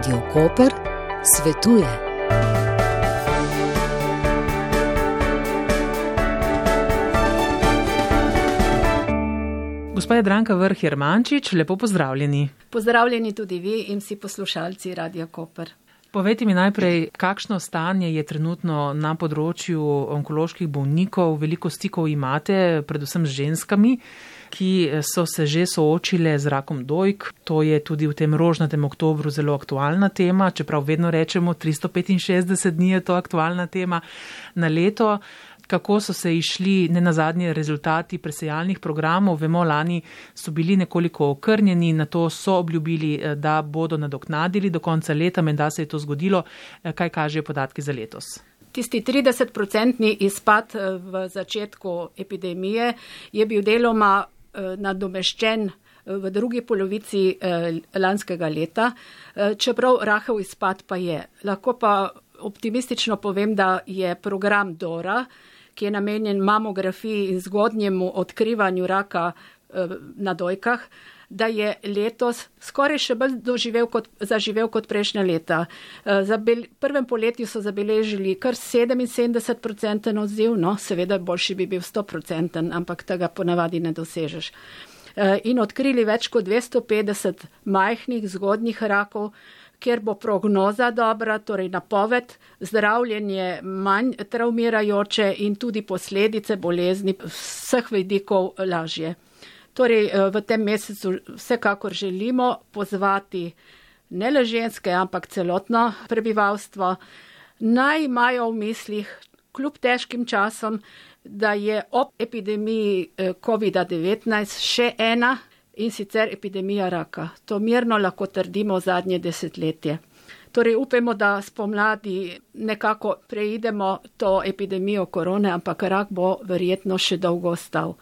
Radio Koper svetuje. Gospa je Dranka Vrh Jermančič, lepo pozdravljeni. Pozdravljeni tudi vi in vsi poslušalci Radio Koper. Povejte mi najprej, kakšno stanje je trenutno na področju onkoloških bolnikov, veliko stikov imate, predvsem z ženskami ki so se že soočile z rakom dojk. To je tudi v tem rožnatem oktobru zelo aktualna tema, čeprav vedno rečemo 365 dni je to aktualna tema na leto. Kako so se išli ne na zadnje rezultati presejalnih programov, vemo, lani so bili nekoliko okrnjeni, na to so obljubili, da bodo nadoknadili do konca leta, menda se je to zgodilo. Kaj kažejo podatki za letos? Tisti 30-procentni izpad v začetku epidemije je bil deloma Eh, nadomeščen eh, v drugi polovici eh, lanskega leta, čeprav rahel izpad pa je. Lahko pa optimistično povem, da je program DORA, ki je namenjen mamografiji in zgodnjemu odkrivanju raka na dojkah, da je letos skoraj še bolj kot, zaživel kot prejšnja leta. Za bel, prvem poletju so zabeležili kar 77% odziv, no, seveda boljši bi bil 100%, ampak tega ponavadi ne dosežeš. In odkrili več kot 250 majhnih zgodnjih rakov, kjer bo prognoza dobra, torej napoved, zdravljenje manj traumirajoče in tudi posledice bolezni vseh vidikov lažje. Torej, eh, v tem mesecu vsekakor želimo pozvati ne le ženske, ampak celotno prebivalstvo, naj imajo v mislih, kljub težkim časom, da je ob epidemiji eh, COVID-19 še ena in sicer epidemija raka. To mirno lahko trdimo zadnje desetletje. Torej, upamo, da spomladi nekako preidemo to epidemijo korone, ampak rak bo verjetno še dolgo ostal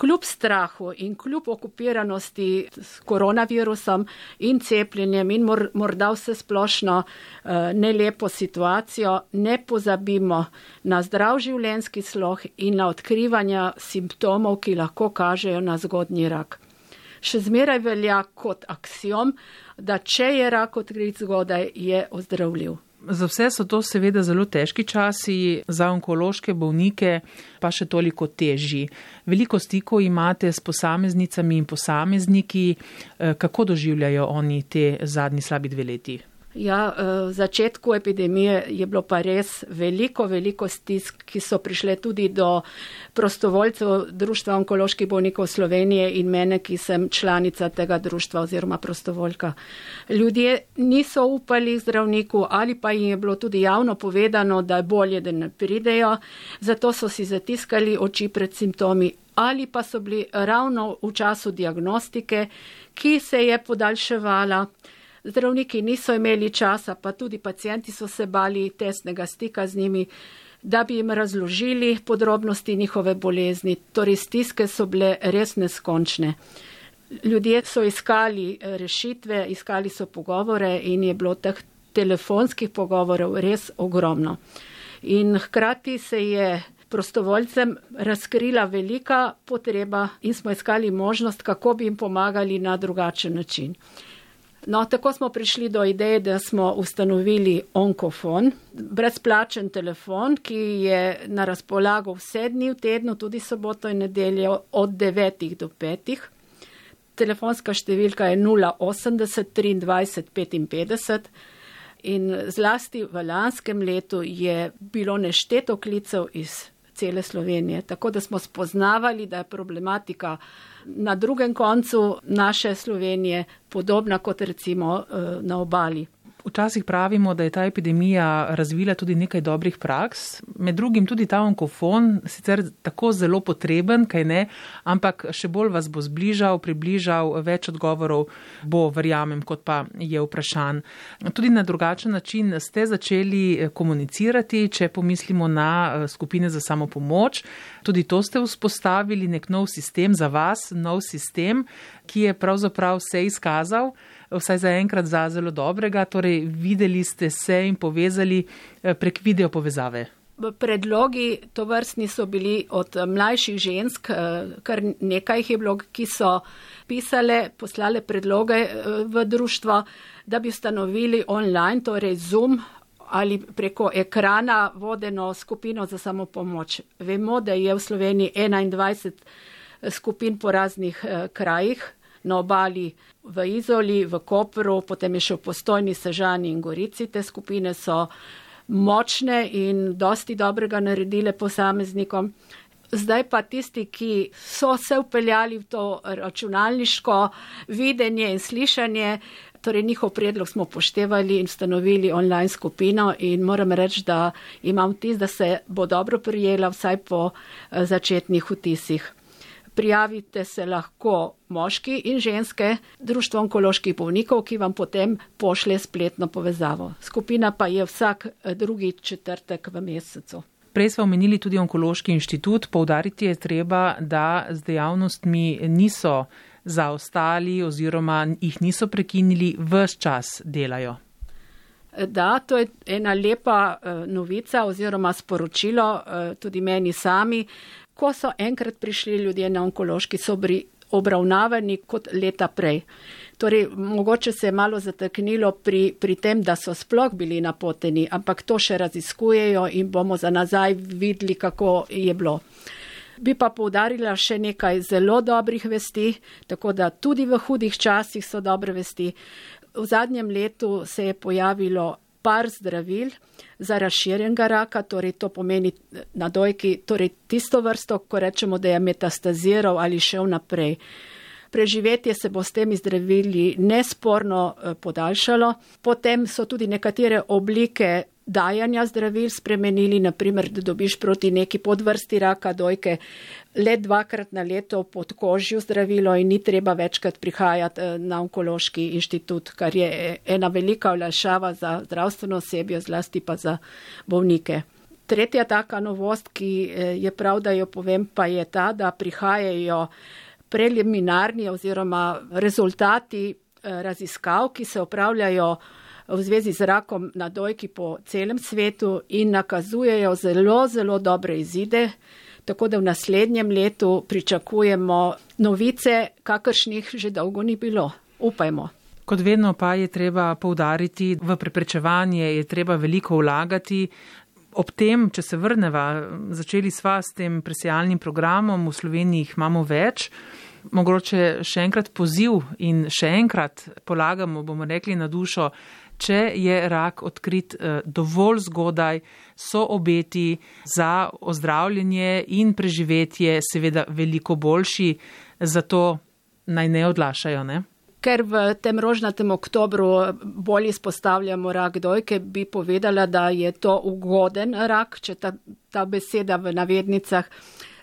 kljub strahu in kljub okupiranosti s koronavirusom in cepljenjem in mor, morda vse splošno uh, nelepo situacijo, ne pozabimo na zdrav življenski sloh in na odkrivanje simptomov, ki lahko kažejo na zgodnji rak. Še zmeraj velja kot aksijom, da če je rak odkrit zgodaj, je ozdravljiv. Za vse so to seveda zelo težki časi, za onkološke bolnike pa še toliko težji. Veliko stikov imate s posameznicami in posamezniki, eh, kako doživljajo oni te zadnji slabi dve leti? Ja, eh, v začetku epidemije je bilo pa res veliko, veliko stisk, ki so prišle tudi do prostovoljcev Društva onkoloških bolnikov Slovenije in mene, ki sem članica tega društva oziroma prostovoljka. Ljudje niso upali zdravniku ali pa jim je bilo tudi javno povedano, da je bolje, da ne pridejo, zato so si zatiskali oči pred simptomi ali pa so bili ravno v času diagnostike, ki se je podaljševala. Zdravniki niso imeli časa, pa tudi pacijenti so se bali tesnega stika z njimi, da bi jim razložili podrobnosti njihove bolezni. Torej, stiske so bile res neskončne. Ljudje so iskali rešitve, iskali so pogovore in je bilo teh telefonskih pogovorov res ogromno. In hkrati se je prostovoljcem razkrila velika potreba in smo iskali možnost, kako bi jim pomagali na drugačen način. No, tako smo prišli do ideje, da smo ustanovili onkofon, brezplačen telefon, ki je na razpolago vse dni v tednu, tudi soboto in nedeljo od 9 do 5. Telefonska številka je 080 23 55 in zlasti v lanskem letu je bilo nešteto klicev iz cele Slovenije, tako da smo spoznavali, da je problematika na drugem koncu naše Slovenije podobna kot recimo eh, na obali. Včasih pravimo, da je ta epidemija razvila tudi nekaj dobrih praks, med drugim tudi ta onkofon, sicer tako zelo potreben, kaj ne, ampak še bolj vas bo zbližal, približal, več odgovorov bo, verjamem, kot pa je vprašan. Tudi na drugačen način ste začeli eh, komunicirati, če pomislimo na eh, skupine za samo pomoč. Tudi to ste vzpostavili, nek nov sistem za vas, nov sistem, ki je pravzaprav se izkazal vsaj za enkrat za zelo dobrega. Torej, videli ste se in povezali eh, prek video povezave. predlogi to vrstni so bili od mlajših žensk, kar nekaj jih je bilo, ki so pisale, poslale predloge v društvo, da bi ustanovili online, torej Zoom ali preko ekrana vodeno skupino za samopomoč. Vemo, da je v Sloveniji 21 skupin po raznih eh, krajih, na obali v Izoli, v Kopru, potem je še v postojni Sežani in Gorici. Te skupine so močne in dosti dobrega naredile posameznikom. Zdaj pa tisti, ki so se upeljali v to računalniško videnje in slišanje, Torej, njihov predlog smo poštevali in ustanovili online skupino in moram reči, da imam vtis, da se bo dobro prijela vsaj po eh, začetnih vtisih. Prijavite se lahko moški in ženske, Društvo onkoloških bolnikov, ki vam potem pošlje spletno povezavo. Skupina pa je vsak eh, drugi četrtek v mesecu. Prej smo omenili tudi onkološki inštitut. Poudariti je treba, da z dejavnostmi niso zaostali oziroma jih niso prekinili, vse čas delajo. Da, to je ena lepa uh, novica oziroma sporočilo tudi meni sami. Ko so enkrat prišli ljudje na onkološki, so bili obravnavani kot leta prej. Torej, mogoče se je malo zateknilo pri, pri tem, da so sploh bili napoteni, ampak to še raziskujejo in bomo za nazaj videli, kako je bilo. Bi pa povdarila še nekaj zelo dobrih vesti, tako da tudi v hudih časih so dobre vesti. V zadnjem letu se je pojavilo par zdravil za razširjenega raka, torej to pomeni na dojki, torej tisto vrsto, ko rečemo, da je metastaziral ali šel naprej. Preživetje se bo s temi zdravili nesporno eh, podaljšalo. Potem so tudi nekatere oblike dajanja zdravil spremenili, naprimer, da dobiš proti neki podvrsti raka dojke le dvakrat na leto pod kožjo zdravilo in ni treba večkrat prihajati eh, na onkološki inštitut, kar je eh, ena velika olajšava za zdravstveno osebje, zlasti pa za bolnike. Tretja taka novost, ki eh, je prav, da jo povem, pa je ta, da prihajajo preliminarni oziroma rezultati raziskav, ki se upravljajo v zvezi z rakom na dojki po celem svetu in nakazujejo zelo, zelo dobre izide. Tako da v naslednjem letu pričakujemo novice, kakršnih že dolgo ni bilo. Upajmo. Kot vedno pa je treba poudariti, v preprečevanje je treba veliko vlagati. Ob tem, če se vrneva, začeli sva s tem presijalnim programom, v Sloveniji jih imamo več. Mogoče še enkrat poziv in še enkrat polagamo, bomo rekli, na dušo če je rak odkrit eh, dovolj zgodaj, so obeti za ozdravljanje in preživetje seveda veliko boljši, zato naj ne odlašajo. Ne? Ker v tem rožnatem oktobru bolj izpostavljamo rak dojke, bi povedala, da je to ugoden rak, če ta, ta beseda v navednicah.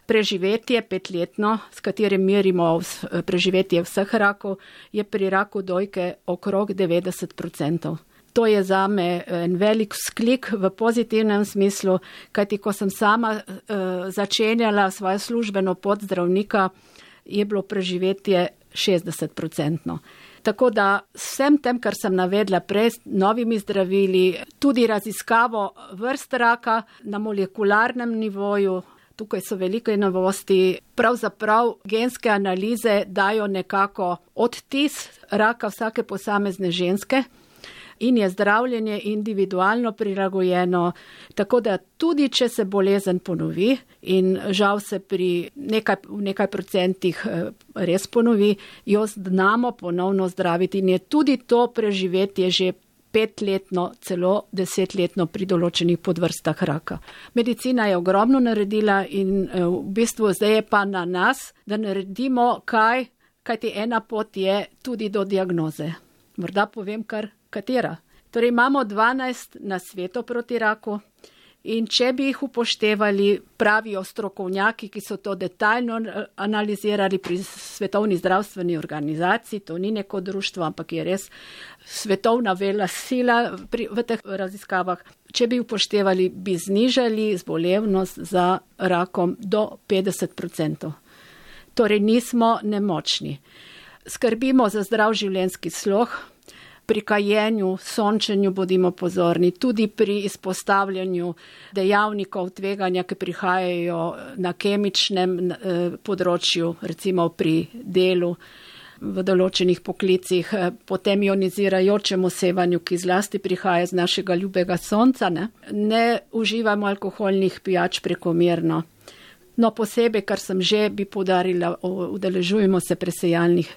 Preživetje petletno, s katerim merimo preživetje vseh rakov, je pri raku dojke okrog 90 odstotkov to je za me en velik sklik v pozitivnem smislu, kajti ko sem sama uh, začenjala svojo službeno pot zdravnika, je bilo preživetje 60-procentno. Tako da vsem tem, kar sem navedla prej, novimi zdravili, tudi raziskavo vrst raka na molekularnem nivoju, tukaj so velike novosti, pravzaprav genske analize dajo nekako odtis raka vsake posamezne ženske in je zdravljenje individualno prilagojeno, tako da tudi, če se bolezen ponovi in žal se pri nekaj, v nekaj procentih eh, res ponovi, jo znamo ponovno zdraviti in je tudi to preživetje že petletno, celo desetletno pri določenih podvrstah raka. Medicina je ogromno naredila in eh, v bistvu zdaj je pa na nas, da naredimo kaj, kajti ena pot je tudi do diagnoze. Morda povem kar katera. Torej imamo 12 na svetu proti raku in če bi jih upoštevali, pravijo strokovnjaki, ki so to detaljno analizirali pri Svetovni zdravstveni organizaciji, to ni neko društvo, ampak je res svetovna vela sila pri, v teh raziskavah, če bi upoštevali, bi znižali zbolevnost za rakom do 50%. Torej nismo nemočni. Skrbimo za zdrav življenjski sloh, pri kajenju, sončenju bodimo pozorni, tudi pri izpostavljanju dejavnikov tveganja, ki prihajajo na kemičnem eh, področju, recimo pri delu v določenih poklicih, eh, potem ionizirajočemu sevanju, ki zlasti prihaja z našega ljubega sonca. Ne, ne uživamo alkoholnih pijač prekomerno. No, posebej, kar sem že bi podarila, udeležujemo se presejalnih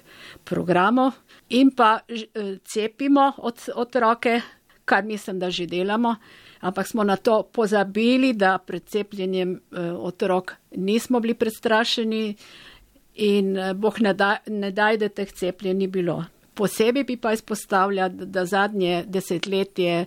programov in pa eh, cepimo od, otroke, kar mislim, da že delamo, ampak smo na to pozabili, da pred cepljenjem eh, otrok nismo bili prestrašeni in eh, boh ne, da, ne daj, da teh cepljenj ni bilo. Posebej bi pa izpostavljala, da zadnje desetletje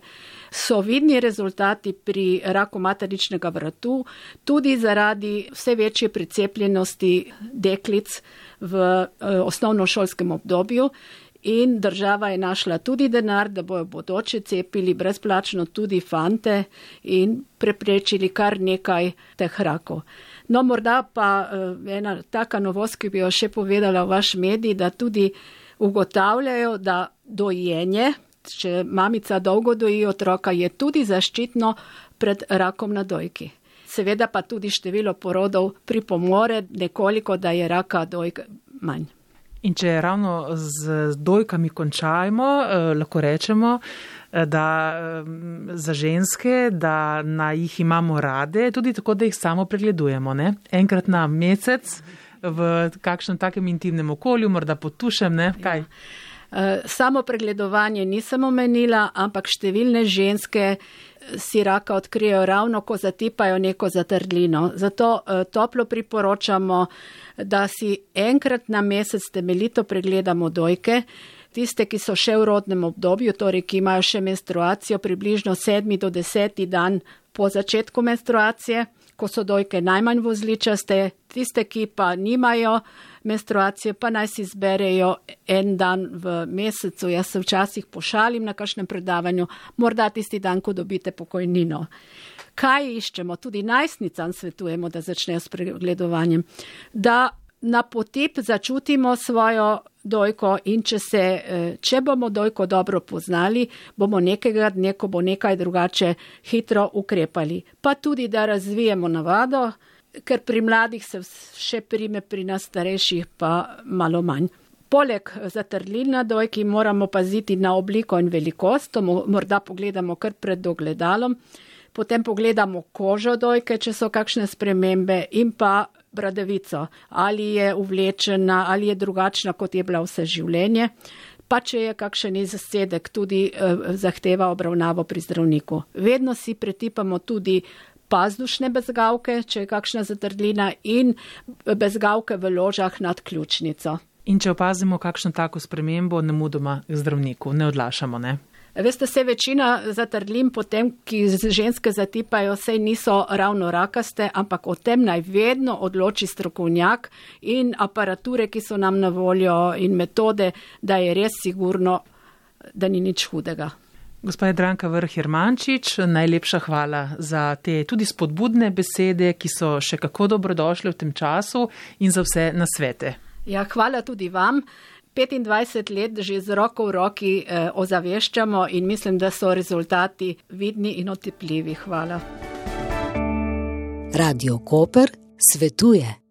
so vidni rezultati pri raku materničnega vratu, tudi zaradi vse večje precepljenosti deklic v osnovnošolskem obdobju in država je našla tudi denar, da bojo bodoče cepili brezplačno tudi fante in preprečili kar nekaj teh rakov. No, morda pa eh, ena taka novost, ki bi jo še povedala v vaš medij, da tudi ugotavljajo, da dojenje, če mamica dolgo doji otroka, je tudi zaščitno pred rakom na dojki. Seveda pa tudi število porodov pripomore nekoliko, da je raka dojk manj. In če ravno z dojkami končajmo, eh, lahko rečemo, eh, da eh, za ženske, da na jih imamo rade, tudi tako, da jih samo pregledujemo. Ne? Enkrat na mesec v kakšnem takem intimnem okolju, morda potušem, ne? kaj. Ja. Samo pregledovanje nisem omenila, ampak številne ženske si raka odkrijejo ravno, ko zatipajo neko zatrdlino. Zato toplo priporočamo, da si enkrat na mesec temeljito pregledamo dojke. Tiste, ki so še v rodnem obdobju, torej ki imajo še menstruacijo, približno 7 do 10 dan po začetku menstruacije, ko so dojke najmanj vozličaste, tiste, ki pa nimajo menstruacije, pa naj si zberejo en dan v mesecu. Jaz se včasih pošalim na kakšnem predavanju, morda tisti dan, ko dobite pokojnino kaj iščemo, tudi najstnicam svetujemo, da začnejo s pregledovanjem, da na potip začutimo svojo dojko in če, se, eh, če bomo dojko dobro poznali, bomo nekega dne, ko bo nekaj drugače, hitro ukrepali. Pa tudi, da razvijemo navado, ker pri mladih se še prime, pri nas starejših pa malo manj. Poleg zatrlin na dojki moramo paziti na obliko in velikost, to morda pogledamo kar pred dogledalom potem pogledamo kožo dojke, če so kakšne spremembe in pa bradavico, ali je uvlečena, ali je drugačna, kot je bila vse življenje. Pa če je kakšen izsedek, tudi eh, zahteva obravnavo pri zdravniku. Vedno si pretipamo tudi pazdušne bezgavke, če je kakšna zatrdlina in bezgavke v ložah nad ključnico. In če opazimo kakšno tako spremembo, ne mudoma k zdravniku, ne odlašamo, ne? Veste, se večina zatrdlim potem, ki ženske zatipajo, sej niso ravno rakaste, ampak o tem naj vedno odloči strokovnjak in aparature, ki so nam na voljo in metode, da je res sigurno, da ni nič hudega. Gospod Dranka Vrh Jermančič, najlepša hvala za te tudi spodbudne besede, ki so še kako dobrodošle v tem času in za vse nasvete. Ja, hvala tudi vam. 25 let že z roko v roki eh, ozaveščamo in mislim, da so rezultati vidni in otepljivi. Hvala. Radio Koper svetuje.